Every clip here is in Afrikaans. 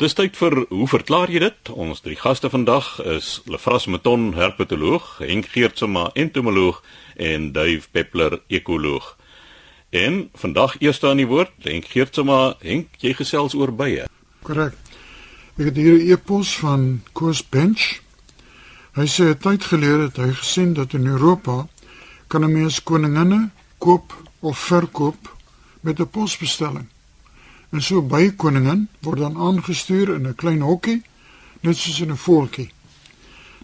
Dis tyd vir hoe verklaar jy dit? Ons drie gaste vandag is Lefras Meton, herpetoloog, Henk Geertsma, entomoloog en Duif Peppler, ekoloog. En vandag eers aan die woord, Henk Geertsma, Henk, jy gesels oor bye. Korrek. Ek het hier 'n e-pos van Koos Bench. Hy sê 'n tyd gelede het hy gesien dat in Europa kan 'n mens koninginne koop of verkoop met 'n posbestelling. En so by koningin word dan aangestuur in 'n klein hokkie, net soos in 'n voeltjie.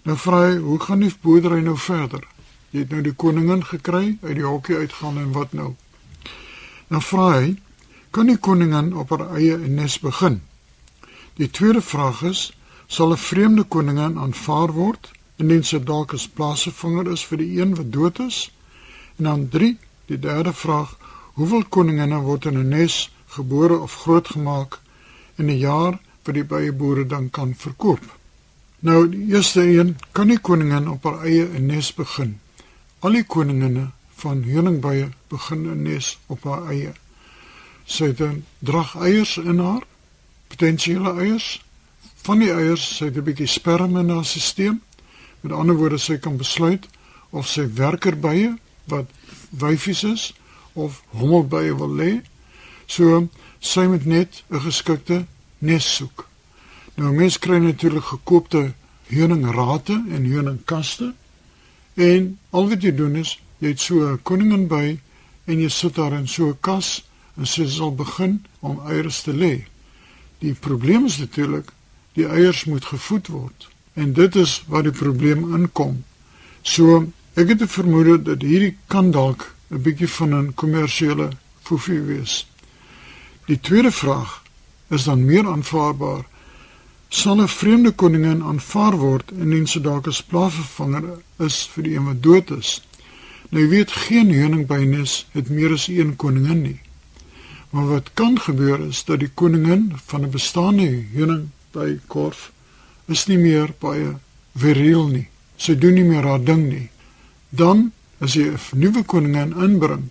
Nou vra hy, hoe gaan die boerdery nou verder? Jy het nou die koningin gekry, uit die hokkie uitgaan en wat nou? Nou vra hy, kan die koningin op haar eie nes begin? Die tweede vraag is, sal 'n vreemde koningin aanvaar word indien sy dalk as plaasvervanger is vir die een wat dood is? En dan 3, die derde vraag, hoeveel koninginne word in 'n nes gebore of grootgemaak in 'n jaar wat die byeboere dan kan verkoop. Nou die eerste een kan die koningin op haar eie 'n nes begin. Al die koninginne van heuningbye begin 'n nes op haar eie. Sy dan drag eiers in haar potensiële eiers. Van die eiers sy het 'n bietjie sperma in haar stelsel. Met ander woorde sy kan besluit of sy werkerbye wat wyfies is of hommelbye wil lê So sy moet net 'n geskikte nes soek. Nou mense kry natuurlik gekoopte heuningrate en heuningkaste en al wat jy doen is jy het so 'n koningin by en jy sit daar in so 'n kas en sy sal begin om eiers te lê. Die probleem is natuurlik die eiers moet gevoed word en dit is waar die probleem inkom. So ek het 'n vermoede dat hierdie kan dalk 'n bietjie van 'n kommersiële fofie wees. Die tweede vraag is dan meer aanvaarbaar. Sal 'n vreemde koningin aanvaar word indien sy dalk 'n plaasvervanger is vir die een wat dood is? Nou jy weet geen honingbyenis het meer as een koningin nie. Maar wat kan gebeur is dat die koningin van 'n bestaande honingbykorf is nie meer baie viriel nie. Sy doen nie meer haar ding nie. Dan as jy 'n nuwe koningin inbring,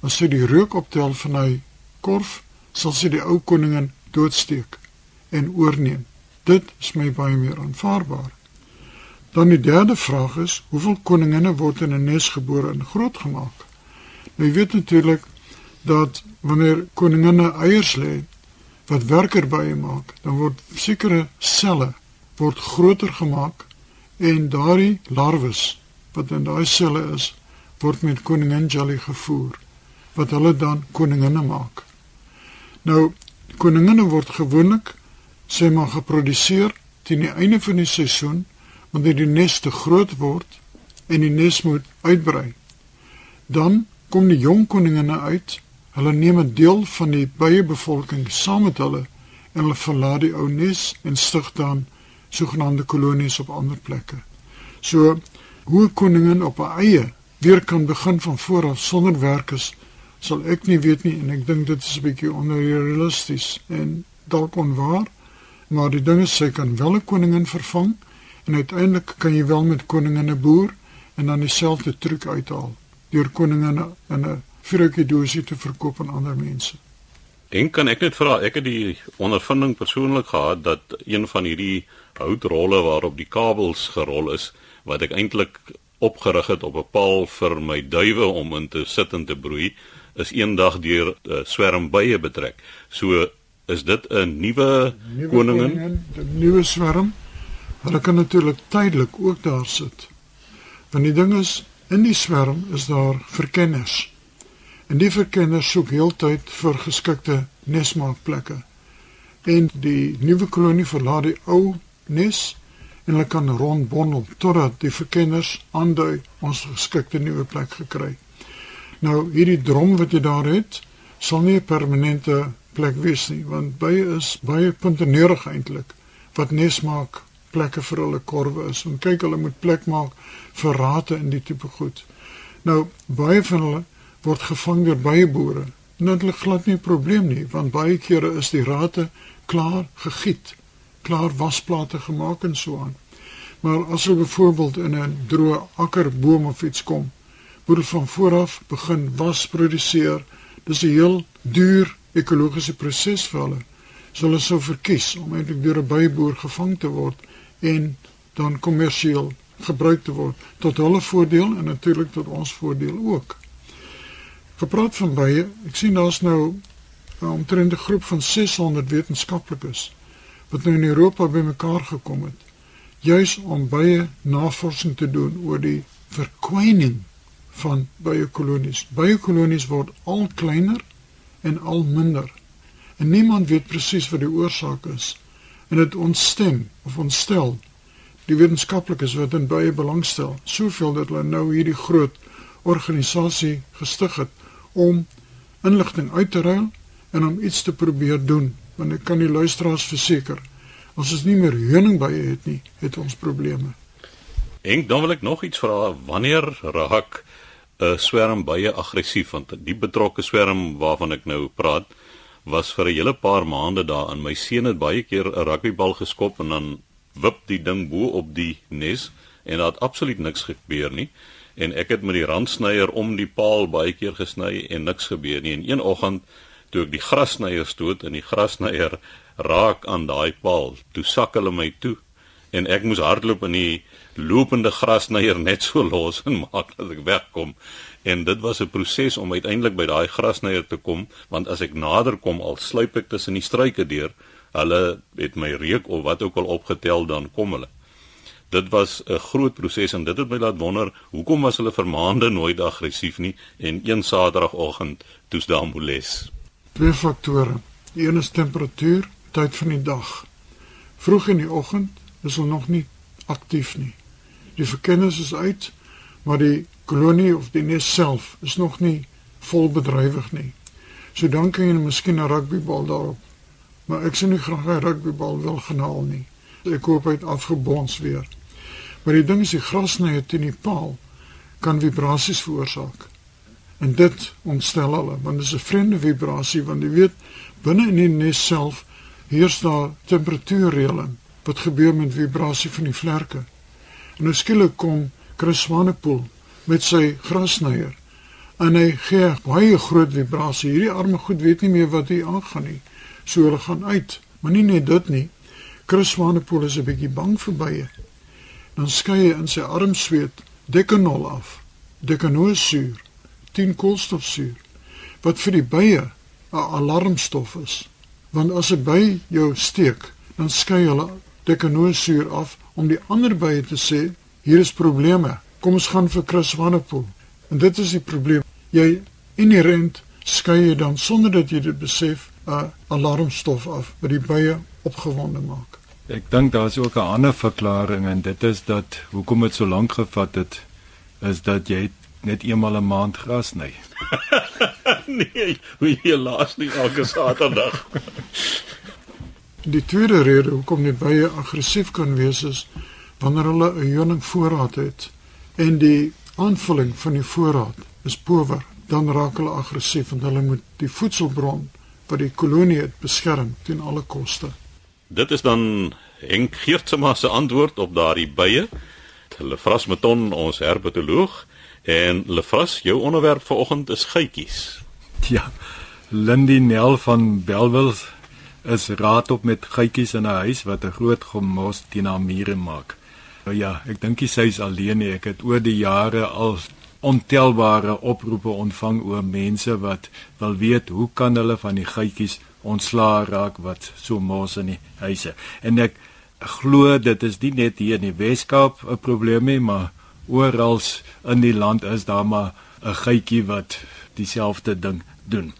as sy die reuk optel van hy korf sal sy die ou koningin doodsteek en oorneem. Dit is my baie meer aanvaarbaar. Dan die derde vraag is, hoeveel koninginne word in 'n nes gebore en grootgemaak? Nou jy weet natuurlik dat wanneer koninginne eiers lê wat werker by maak, dan word sekere selle word groter gemaak en daardie larwes wat in daai selle is, word met koningin jelly gevoer wat hulle dan koninginne maak. Nou koninginne word gewoonlik sê maar geproduseer teen die einde van die seisoen wanneer die nes te groot word en die nes moet uitbrei. Dan kom die jong koninginne uit. Hulle neem 'n deel van die byebevolking saam met hulle en hulle verlaat die ou nes en stig dan sogenaamde kolonies op ander plekke. So hoe koningin op haar eie weer kan begin van voor af sonder werkers sal ek nie weet nie en ek dink dit is 'n bietjie onrealisties en dalk onwaar maar die ding is sy kan wel 'n koningin vervang en uiteindelik kan jy wel met koninginne boer en dan dieselfde truc uithaal deur koninginne in 'n vroue dosie te verkoop aan ander mense. En kan ek net vra, ek het die ondervinding persoonlik gehad dat een van hierdie houtrolle waarop die kabels gerol is wat ek eintlik opgerig het op 'n paal vir my duwe om in te sit en te broei is eendag deur 'n uh, swerm bye betrek. So is dit 'n nuwe koningin, 'n nuwe swerm. Hulle kan natuurlik tydelik ook daar sit. Want die ding is, in die swerm is daar verkenners. En die verkenners soek heeltyd vir geskikte nesmaakplekke. En die nuwe kolonie verlaat die ou nes en hulle kan rondbondel totdat die verkenners aandui ons geskikte nuwe plek gekry het. Nou hierdie drom wat jy daar het, sal nie 'n permanente plek wees nie, want baie is baie puntenerig eintlik wat nes maak plekke vir hulle korwe is. En kyk, hulle moet plek maak vir rate in die tipe goed. Nou baie van hulle word gevang deur baie boere. Hulle glad nie 'n probleem nie, want baie kere is die rate klaar gegiet, klaar wasplate gemaak en so aan. Maar as hulle byvoorbeeld in 'n droë akkerboom of iets kom, moet van vooraf begin was produseer. Dis 'n heel duur ekologiese proses vir hulle. So hulle sou verkies om eintlik deur 'n byboer gevang te word en dan kommersieel gebruik te word tot hulle voordeel en natuurlik tot ons voordeel ook. Gepraat van bye, ek sien daar's nou uh, omtrent 'n groep van 600 wetenskaplikes wat nou in Europa bymekaar gekom het juis om bye navorsing te doen oor die verkwyning van bye kolonies. Bye kolonies word al kleiner en al minder. En niemand weet presies wat die oorsaak is. En dit ontstem of ontstel die wetenskaplikes wat in bye belangstel, soveel dat hulle nou hierdie groot organisasie gestig het om inligting uit te ruil en om iets te probeer doen want ek kan die luisteraars verseker as ons nie meer heuningbye het nie het ons probleme en dan wil ek nog iets vra wanneer raak 'n swerm baie aggressief want die betrokke swerm waarvan ek nou praat was vir 'n hele paar maande daar in my seun het baie keer 'n rugbybal geskop en dan wip die ding bo op die nes en daar het absoluut niks gebeur nie. En ek het met die randsnyer om die paal baie keer gesny en niks gebeur nie. En een oggend toe ek die grasnyer stoot en die grasnyer raak aan daai paal, toe sak hulle my toe en ek moes hardloop in die lopende grasnyer net so los en maak dat ek wegkom. En dit was 'n proses om uiteindelik by daai grasnyer te kom, want as ek nader kom al sluip ek tussen die struike deur, hulle het my reuk of wat ook al opgetel dan kom hulle. Dit was 'n groot proses en dit het my laat wonder, hoekom was hulle vir maande nooit aggressief nie en een Saterdagoggend toets daar moles twee faktore. Die een is temperatuur, tyd van die dag. Vroeg in die oggend is hulle nog nie aktief nie. Die verkennis is uit, maar die kolonie of die nes self is nog nie vol bedrywig nie. So dan kan jy miskien 'n rugbybal daarop. Maar ek sien nie graag 'n rugbybal wil genaal nie. Ek koop uit afgebons weer. Maar die ding is die grasnye teen die paal kan vibrasies veroorsaak. En dit ontstel hulle want dit is 'n vreemde vibrasie want jy weet binne in die nes self heers daar temperatuurreëling wat gebeur met vibrasie van die vlerke. En nou skielik kom Chris Swanepoel met sy grasnyer en hy gee baie groot vibrasie. Hierdie arme goed weet nie meer wat hier aangaan nie. So hulle gaan uit. Maar nie net dit nie. Chris Swanepoel is 'n bietjie bang vir bye. Dan skei hy in sy armsweet dekanol af. Dekanosuur 10 koolstofsuur wat vir die bye 'n alarmstof is. Want as 'n by jou steek, dan skei hulle dekanosuur af om die ander bye te sê hier is probleme. Kom ons gaan vir Chris Wannepoel. En dit is die probleem. Jy inherent skei jy dan sonder dat jy dit besef 'n alarmstof af wat die bye opgewonde maak. Ek dink daar's ook 'n ander verklaring en dit is dat hoekom dit so lank gevat het is dat jy net eenmal 'n een maand gras sny. nee, hoe jy laas nie elke Saterdag. Die tweede rede hoekom die bye aggressief kan wees is wanneer hulle 'n honingvoorraad het en die aanvulling van die voorraad is power, dan raak hulle aggressief want hulle moet die voedselbron wat die kolonie het beskerm teen alle koste. Dit is dan Henk Geertsma se antwoord op daardie bye. Hulle Frasmeton ons herpetoloog En Lefras, jou onderwerp vanoggend is geitjies. Ja. Lindy Nel van Belwel is raad op met geitjies in 'n huis wat 'n groot gemos teen haar mure maak. Nou ja, ek dink sy is alleen nie. Ek het oor die jare al ontelbare oproepe ontvang oor mense wat wil weet hoe kan hulle van die geitjies ontslaa raak wat so mos in die huise. En ek glo dit is nie net hier in die Weskaap 'n probleem nie, maar oral in die land is daar maar 'n geitjie wat dieselfde ding doen.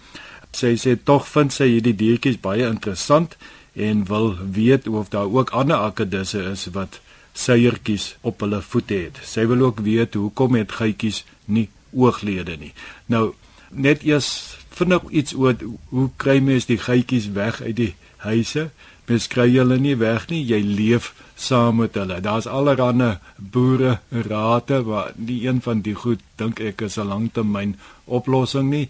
Sy sê tog vind sy hierdie diertjies baie interessant en wil weet of daar ook ander akkedisse is wat seiertjies op hulle voete het. Sy wil ook weet hoekom het geitjies nie ooglede nie. Nou net eers vinnig iets oor hoe kry mens die geitjies weg uit die huise? Mens kry hulle nie weg nie, jy leef saam met hulle. Daar's allerlei boere rate waar die een van die goed dink ek is 'n langtermyn oplossing nie.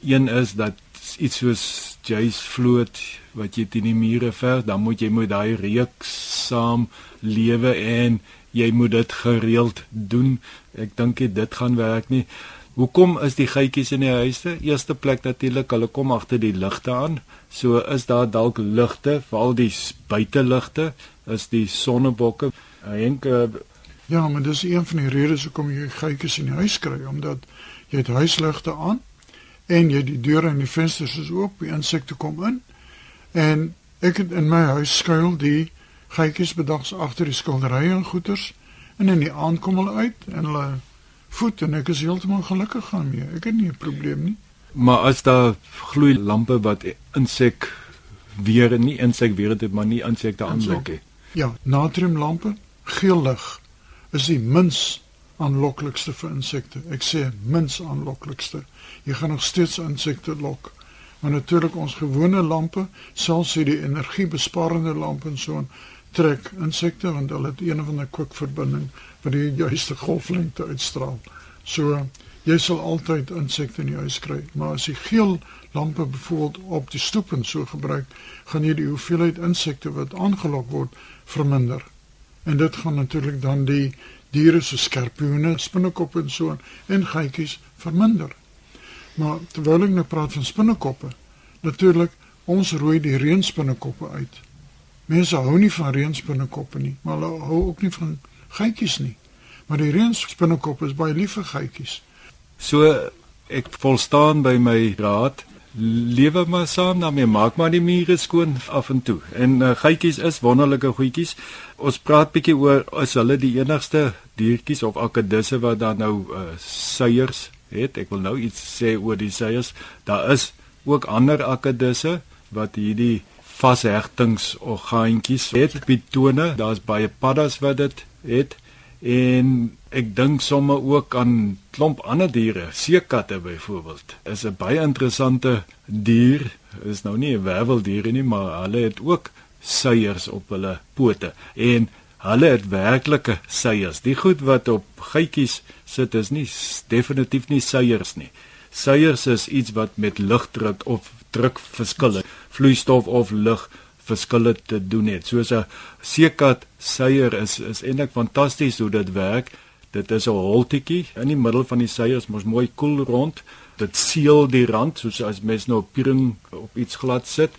Een is dat iets soos Jace vloot wat jy teen die mure ver, dan moet jy met daai reuk saam lewe en jy moet dit gereeld doen. Ek dink dit gaan werk nie. Hoekom is die geitjies in die huise? Eerste plek natuurlik, hulle kom agter die ligte aan. So is daar dalk ligte, veral die buiteligte, is die sonnebokke. Henk uh, Ja, maar dis een van die redes hoekom jy geitjies in die huis kry, omdat jy het huisligte aan en jy die deure en die vensters is oop, die insekte kom in. En ek het in my huis skuil die geitjies bedags agter die skilderye en goeters en in die aand kom hulle uit en hulle voet en ek is heeltemal gelukkig daarmee. Ek het nie 'n probleem nie. Maar as daar gloeilampe wat insek weer nie insek weer dit maar nie insekte aanlok nie. Ja, natriumlampe, geel lig is die mins aanloklikste vir insekte. Ek sê mins aanloklikste. Jy gaan nog steeds insekte lok. Maar natuurlik ons gewone lampe, selfs die energiebesparende lampe en so trek insekte want hulle het een of ander kwikverbinding wat die juiste golflengte uitstraal. So jy sal altyd insekte in die huis kry, maar as jy geel lampe byvoorbeeld op die stoep en so gebruik, gaan jy die hoeveelheid insekte wat aangelok word verminder. En dit gaan natuurlik dan die diere so skorpioene, spinnekoppe en so en geitjies verminder. Maar terwyl ek nou praat van spinnekoppe, natuurlik ons rooi die reënspinnekoppe uit. Mense hou nie van reënspinnekoppe nie, maar hulle hou ook nie van geitjies nie. Maar die reënspinnekop is baie lief vir geitjies. So ek volstaan by my raad lewe maar saam daarmee maak maar die mure skoon af en toe. En uh, geitjies is wonderlike goedjies. Ons praat bietjie oor is hulle die enigste diertjies of akkedisse wat dan nou uh, seiers het? Ek wil nou iets sê oor die seiers. Daar is ook ander akkedisse wat hierdie vashegtingsorgaantjies het. Pitone daar's baie paddas wat dit het en ek dink sommer ook aan klomp ander diere, seekatte byvoorbeeld. Is 'n baie interessante dier. Is nou nie 'n werveldier nie, maar hulle het ook seiers op hulle pote en hulle het werklike seiers. Die goed wat op geitjies sit is nie definitief nie seiers nie. Seiers is iets wat met lugdruk of drukverskille, vloeistof of lug verskille te doen het. Soos 'n seekat seier is is eintlik fantasties hoe dit werk. Dit is 'n holtetjie in die middel van die seiers, mos mooi koel cool rond. Dit seël die rand soos as mens nou piering op iets glad sit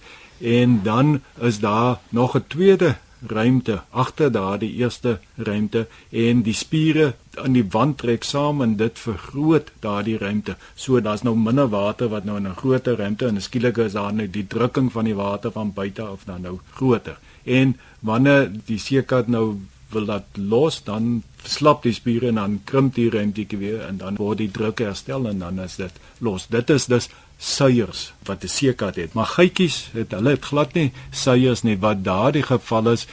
en dan is daar nog 'n tweede ruimte agter daardie eerste ruimte en die spiere aan die wand trek saam en dit vergroot daardie ruimte. So daar's nou minder water wat nou in 'n groter ruimte en skielik is daar net die drukking van die water van buite af dan nou groter. En wanneer die seekat nou wil dat los dan slap die spiere en dan krimp die ruimte weer en dan word die druk herstel en dan is dit los. Dit is dus suiers wat 'n seekat het. Maar geitjies het hulle het glad nie suiers nie. Wat daardie geval is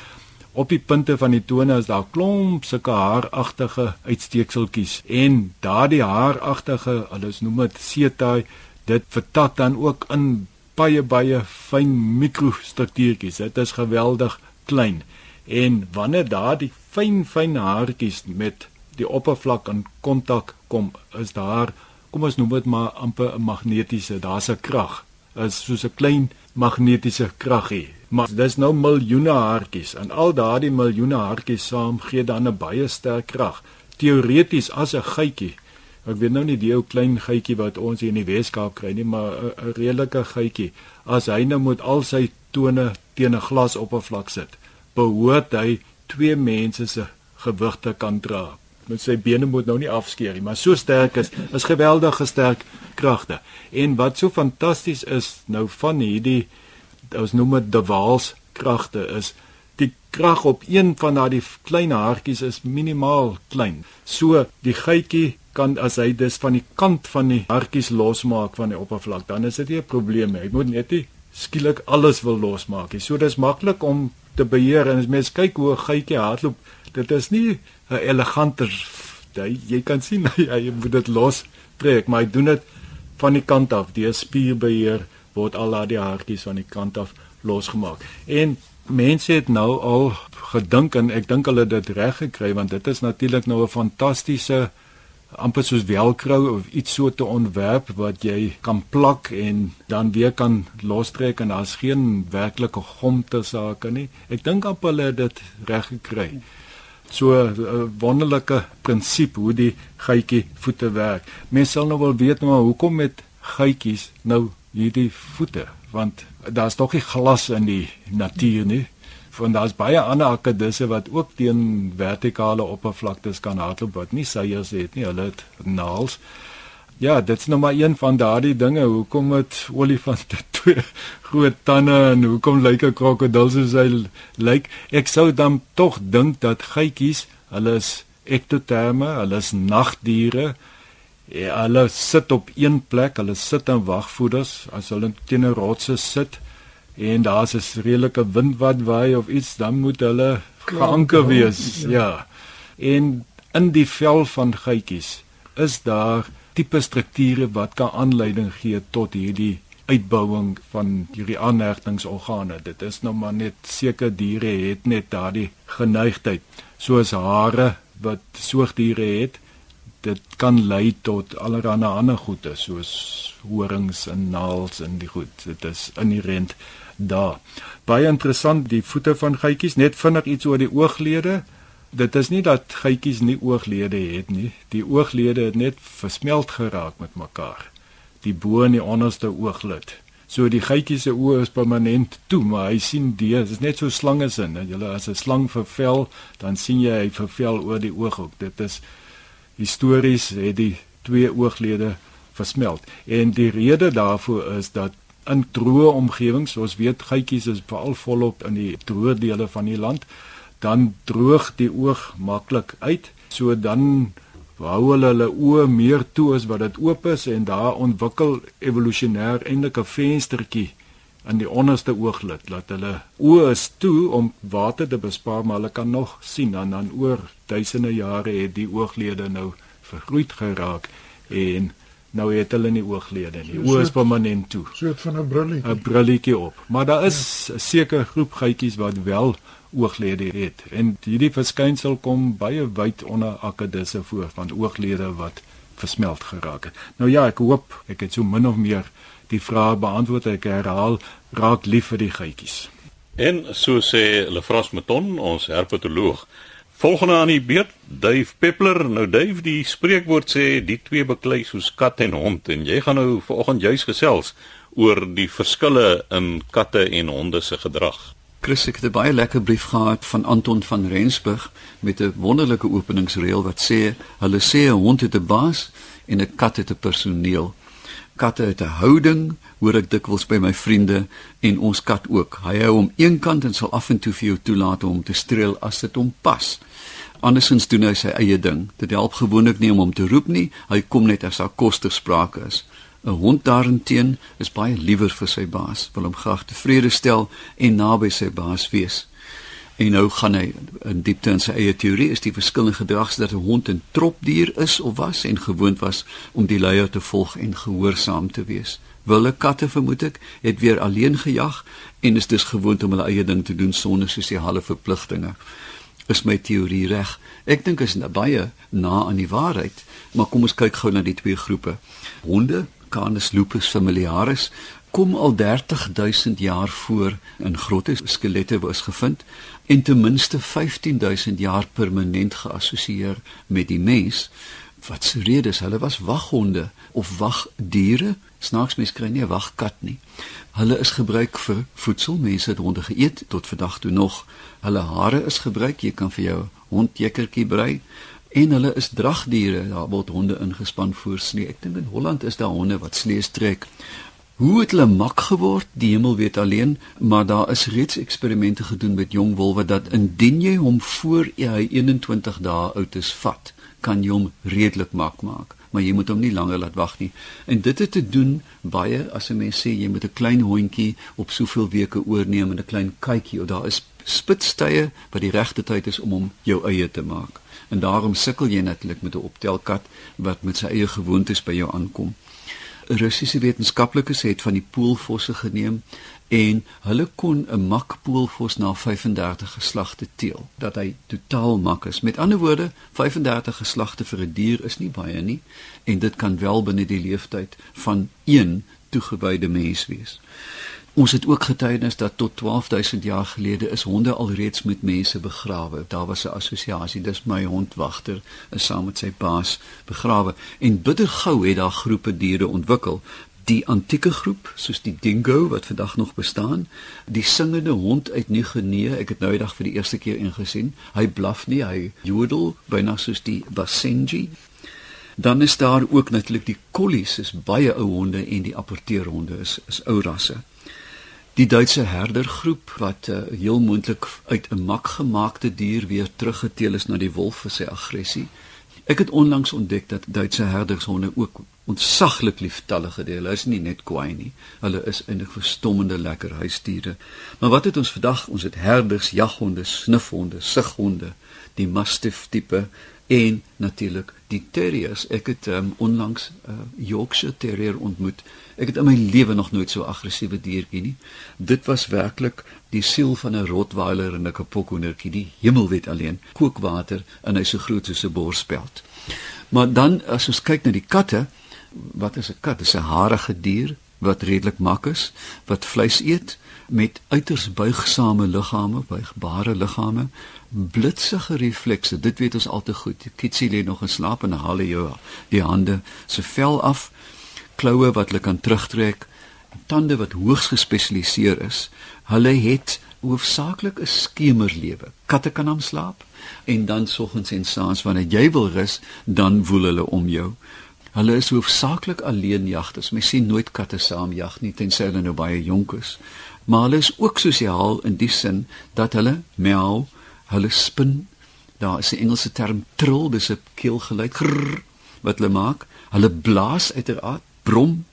op die punte van die tone is daar klomp sulke haaragtige uitsteekseltjies. En daardie haaragtige hulle noem dit setae dit vertak dan ook in baie baie fyn mikrostruktuurtjies. Dit is geweldig klein. En wanneer daardie fyn fyn haartjies met die oppervlak in kontak kom is daar kom ons noem dit maar amper 'n magnetiese, daar's 'n krag. Is soos 'n klein magnetiese kraggie. Maar dis nou miljoene haartjies en al daardie miljoene haartjies saam gee dan 'n baie sterk krag. Teoreties as 'n geitjie. Ek weet nou nie die ou klein geitjie wat ons hier in die Weskaap kry nie, maar 'n redelike geitjie. As hy nou moet al sy tone teen 'n glasoppervlak sit, behoort hy twee mense se gewigte kan dra met sy bene moet nou nie afskeer nie, maar so sterk is, is geweldige sterk kragte. En wat so fantasties is nou van hierdie ons noem dit De Waals kragte is die krag op een van daardie klein haartjies is minimaal klein. So die geitjie kan as hy dis van die kant van die haartjies losmaak van die oppervlak, dan is dit nie 'n probleem nie. Hy moet net nie skielik alles wil losmaak nie. So dis maklik om te beheer en as mens kyk hoe 'n geitjie hardloop, dit is nie 'n eleganter jy, jy kan sien hy, hy moet dit los trek, maar hy doen dit van die kant af. Die spierbeheer word al daai haartjies van die kant af losgemaak. En mense het nou al gedink en ek dink hulle het dit reg gekry want dit is natuurlik nou 'n fantastiese amper soos velcro of iets so te ontwerp wat jy kan plak en dan weer kan lostrek en daar's geen werklike gom te sake nie. Ek dink amper hulle het dit reg gekry. So 'n uh, wonderlike prinsip hoe die geitjie voete werk. Mense sal nou wel weet maar hoekom met geitjies nou hierdie voete want daar's tog nie glas in die natuur nie. Want daar's baie ander akkedisse wat ook teen vertikale oppervlaktes kan hardloop wat nie seiers het nie, hulle het naels. Ja, dit's nou maar een van daardie dinge. Hoekom het olifante twee groot tande en hoekom lyk 'n krokodil soos hy lyk? Ek sou dan tog dink dat geitjies, hulle is ektoterme, hulle is nagdiere. Ja, hulle sit op een plek, hulle sit in wagvoeders as hulle teen 'n rotse sit en daar's 'n redelike wind wat waai of iets, dan moet hulle geanker wees. Ja. En in die vel van geitjies is daar tipe strukture wat kan aanleiding gee tot hierdie uitbouing van hierdie aanhegtingsorgane. Dit is nou maar net sekere diere het net daardie geneigtheid, soos hare wat soogdiere het. Dit kan lei tot allerlei ander goede soos horings en naels en die goed. Dit is inherent daar. Baie interessant die voete van geitjies, net vinnig iets oor die ooglede. Dit is nie dat geitjies nie ooglede het nie. Die ooglede het net versmelt geraak met mekaar. Die bo en die onderste ooglid. So die geitjie se oë is permanent toe, maar hy sien die, dit is net so slange sin. Jy as 'n slang vervel, dan sien jy hy vervel oor die oog ook. Dit is histories het die twee ooglede versmelt. En die rede daarvoor is dat in droë omgewings, soos weet geitjies is veral volop in die droë dele van die land dan droog die oog maklik uit. So dan hou hulle hulle oë meer toe as wat dit oop is en daar ontwikkel evolusionêr eintlik 'n venstertjie in die onderste ooglid laat hulle oë is toe om water te bespaar maar hulle kan nog sien en dan oor duisende jare het die ooglede nou vergroei geraak en nou het hulle nie ooglede nie. Oë is permanent toe. So 'n brilletjie. 'n Brilletjie op. Maar daar is 'n sekere groep geitjies wat wel ooglede het. En hierdie verskynsel kom baie wyd onder akkedisse voor van ooglede wat versmelt geraak het. Nou ja, ek hoop ek het so min of meer die vrae beantwoord. Ek herhaal, raak lief vir die geitjies. En so sê Lefras Meton, ons herpetoloog. Volgende aan die beurt, Dave Peppler. Nou Dave, die spreekwoord sê die twee beklei soos kat en hond en jy gaan nou vanoggend juis gesels oor die verskille in katte en honde se gedrag. Chris ek het 'n baie lekker brief gehad van Anton van Rensburg met 'n wonderlike openingsreël wat sê hulle sê 'n hond het 'n baas en 'n kat het 'n personeel. Katte het 'n houding, hoor ek dikwels by my vriende en ons kat ook. Hy hou om een kant en sal af en toe vir jou toelaat om te streel as dit hom pas. Andersins doen hy sy eie ding. Dit help gewoonlik nie om hom te roep nie. Hy kom net as daar kos ter sprake is. 'n Hond daarenteen is baie liewer vir sy baas, wil hom graag tevrede stel en naby sy baas wees. En nou gaan hy in diepte in sy eie teorie is die verskillende gedrags dat 'n hond 'n tropdier is of was en gewoond was om die leier te volg en gehoorsaam te wees. Wille katte vermoed ek het weer alleen gejag en is dus gewoond om hulle eie ding te doen sonder halve verpligtinge. Is my teorie reg? Ek dink is baie na aan die waarheid, maar kom ons kyk gou na die twee groepe. Honde Canis lupus familiaris kom al 30000 jaar voor in grotte skelette was gevind en ten minste 15000 jaar permanent geassosieer met die mens. Wat se redes hulle was waghonde of wagdiere. Snaaks mens kry nie 'n wagkat nie. Hulle is gebruik vir voedsel. Mense het honde geëet tot vandag toe nog. Hulle hare is gebruik. Jy kan vir jou hond jekkertjie brei. En hulle is dragdiere. Daar word honde ingespan voor slee. Ek dink in Holland is daar honde wat slees trek hoe het hulle mak geword? Die hemel weet alleen maar daar is reeds eksperimente gedoen met jong wolwe dat indien jy hom voor hy 21 dae oud is vat kan jy hom redelik mak maak. Maar jy moet hom nie langer laat wag nie. En dit het te doen baie as 'n mens sê jy moet 'n klein hondjie op soveel weke oorneem en 'n klein kykie of daar is spitstye wat die regte tyd is om hom jou eie te maak. En daarom sukkel jy natuurlik met 'n optelkat wat met sy eie gewoontes by jou aankom. Russiese wetenskaplikes het van die poolvosse geneem en hulle kon 'n makpoolvos na 35 geslagte teel dat hy totaal mak is. Met ander woorde, 35 geslagte vir 'n dier is nie baie nie en dit kan wel binne die leeftyd van een toegewyde mens wees. Ons het ook getuienis dat tot 12000 jaar gelede is honde alreeds met mense begrawe. Daar was 'n assosiasie, dis my hondwagter is saam met sy baas begrawe. En bittergou het daar groepe diere ontwikkel. Die antieke groep, soos die dingo wat vandag nog bestaan, die singende hond uit Nieu-Guinea, ek het nou eendag vir die eerste keer ingesien. Hy blaf nie, hy jodel byna soos die basenji. Dan is daar ook natuurlik die collies, is baie ou honde en die apporteerhonde is is ou rasse die Duitse herdergroep wat uh, heel moontlik uit 'n mak gemaakte dier weer teruggeteel is na die wolf vir sy aggressie. Ek het onlangs ontdek dat Duitse herdershonde ook ontsaglik lieftallige diere. Hulle is nie net kwaai nie. Hulle is eintlik verstommende lekker huisdiere. Maar wat het ons vandag? Ons het herders, jaghonde, snufhonde, sighonde, die mastiff tipe en natuurlik die terriers. Ek het um, onlangs 'n uh, Yorkshire terrier ontmoet. Ek het in my lewe nog nooit so aggressiewe diertjie nie. Dit was werklik die siel van 'n rotweiler en 'n kapokhoendertjie, die hemel weet alleen. Kookwater en hy so groot soos 'n borspeld. Maar dan as ons kyk na die katte, wat is 'n kat? Dit is 'n harige dier wat redelik mak is, wat vleis eet met uiters buigsame liggame, buigbare liggame, blitsige reflekse. Dit weet ons al te goed. Kitsie lê nog in slaap en haal jou die hande se vel af, kloue wat hulle kan terugtrek, tande wat hoogs gespesialiseer is. Hulle het hoofsaaklik 'n skemerlewe. Katte kan aan slaap en dan soggens en saans wanneer jy wil rus, dan woel hulle om jou. Hulle is hoofsaaklik alleenjagters. Mens sien nooit katte saam jag nie tensy hulle nou baie jonk is maar hulle is ook sosiaal in die sin dat hulle meow, hulle spin. Daar is 'n Engelse term trill, dis 'n keelgeluid grrr, wat hulle maak. Hulle blaas uiteraard, brom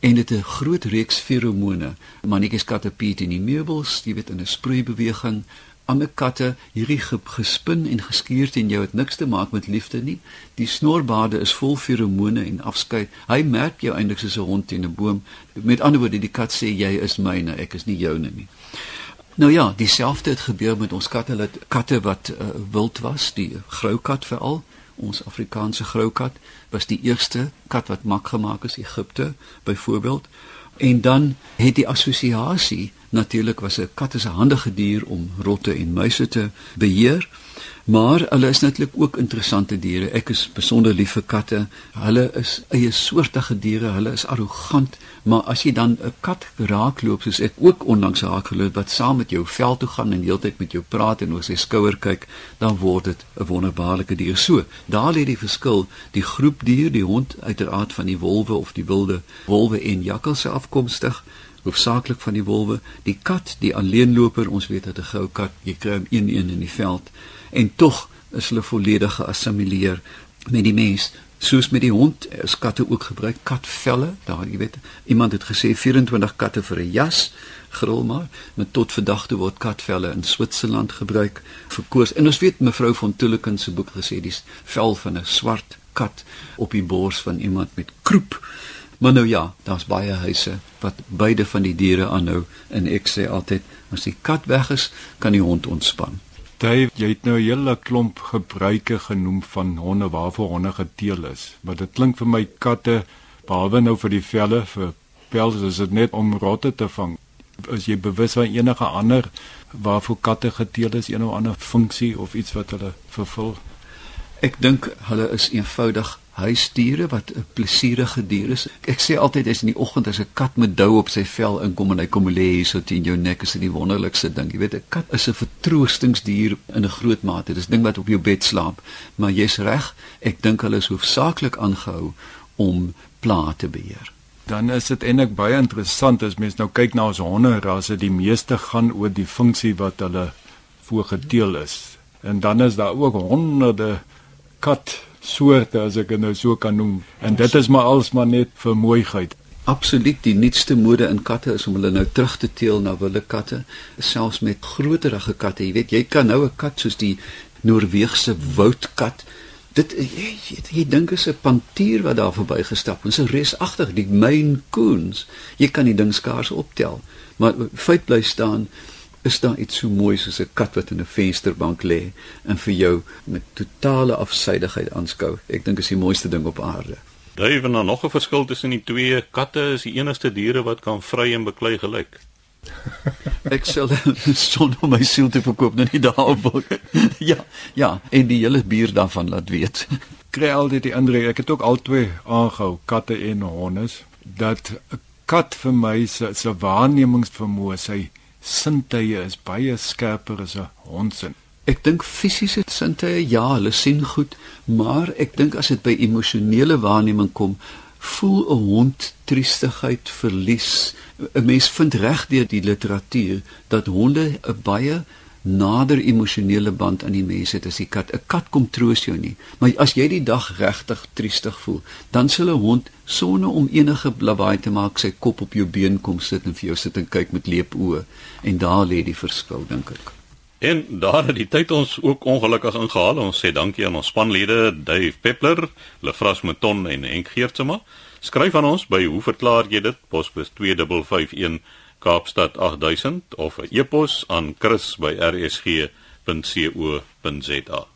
en dit 'n groot reeks feromone. Mannetjies katte piet in die meubels, jy weet in 'n sproeibeweging, ander katte hierdie gespin en geskuur teen jou het niks te maak met liefde nie. Die snorbaarde is vol feromone en afskeid. Hy merk jou eintlik soos 'n hond teen 'n boom. Met ander woorde, die kat sê jy is myne, ek is nie joune nie. Nou ja, dieselfde het gebeur met ons katte, hulle katte wat uh, wild was, die grou kat veral. Ons Afrikaanse grou kat was die eerste kat wat mak gemaak is Egipte byvoorbeeld. En dan het die assosiasie natuurlik was 'n kat 'n handige dier om rotte en muise te beheer. Maar hulle is natuurlik ook interessante diere. Ek is besonder lief vir katte. Hulle is eie soortige diere. Hulle is arrogant, maar as jy dan 'n kat raakloop soos ek ook onlangs raakgeloop wat saam met jou veld toe gaan en heeltyd met jou praat en oor sy skouer kyk, dan word dit 'n wonderbaarlike dier. So, daar lê die verskil. Die groep dier, die hond uiteraard van die wolwe of die wilde wolwe en jakkalse afkomstig hoofsaaklik van die wolwe, die kat, die alleenloper, ons weet dat 'n goue kat, jy kry hom een een in die veld en tog is hulle volledig geassimileer met die mens. Soos met die hond, is katte ook gebruik katvelle. Daar, jy weet, iemand het gesê 24 katte vir 'n jas, gril maar, maar tot vandag toe word katvelle in Switserland gebruik vir koors. En ons weet mevrou van Tulleken se boek gesê dis vel van 'n swart kat op die bors van iemand met kroep Maar nou ja, daar's baie huise wat beide van die diere aanhou en ek sê altyd as die kat weg is, kan die hond ontspan. Dave, jy het nou 'n hele klomp gebruike genoem van honde waarvoor honde geteel is. Maar dit klink vir my katte behalwe nou vir die velle vir pels is dit net om rotte te vang. As jy bewus van enige ander waarvoor katte geteel is, een of ander funksie of iets wat hulle vervul. Ek dink hulle is eenvoudig huisdiere wat 'n plesierige dier is. Ek sê altyd as in die oggend as 'n kat met dou op sy vel inkom en hy kom lê hier so teen jou nek is dit die wonderlikste ding. Jy weet 'n kat is 'n vertroostingsdier in 'n groot mate. Dis ding wat op jou bed slaap. Maar jy's reg, ek dink hulle is hoofsaaklik aangehou om pla te beheer. Dan is dit eintlik baie interessant as mens nou kyk na ons honde rasse, die meeste gaan oor die funksie wat hulle voorgeteel is. En dan is daar ook honderde kat soorte as ek dit nou so kan noem. En dit is maar als maar net vir mooiheid. Absoluut, die nuutste mode in katte is om hulle nou terug te teel na wilde katte, selfs met groterige katte. Jy weet, jy kan nou 'n kat soos die Noorweegse woudkat Dit jy, jy, jy dink is 'n pantier wat daar verbygestap het. 'n Reusagtig, die Maine Coons. Jy kan die ding skaars optel. Maar feit bly staan, is daar iets so mooi soos 'n kat wat in 'n vensterbank lê en vir jou met totale afsydigheid aanskou. Ek dink is die mooiste ding op aarde. Daar is dan nog 'n verskil tussen die twee. Katte is die enigste diere wat kan vry en beklei gelyk. Ek sal sonder my siel te verkoop nou nie daarop. ja, ja, en die hele buur daarvan laat weet. Kry al dit die ander ek het ook albei aangehou, katte en honde, dat 'n kat vir my se se waarnemingsvermoë, sy sintuie is baie skerper as 'n hond se. Ek dink fisiese sintuie ja, hulle sien goed, maar ek dink as dit by emosionele waarneming kom, voel 'n hond triestigheid, verlies. 'n Mens vind reg deur die literatuur dat honde 'n baie nader emosionele band aan die mens het as die kat. 'n Kat kom troos jou nie, maar as jy die dag regtig triestig voel, dan sal 'n hond sonder om enige lawaai te maak sy kop op jou been kom sit en vir jou sit en kyk met leepoe en daar lê die verskil dink ek. En daar het die tyd ons ook ongelukkig ingehaal. Ons sê dankie aan ons spanlede Dave Peppler, Lefras Meton en Henk Geertsma. Skryf aan ons by hoe verklaar jy dit? Posbus 2551 Kaapstad 8000 of 'n e-pos aan chris@rsg.co.za.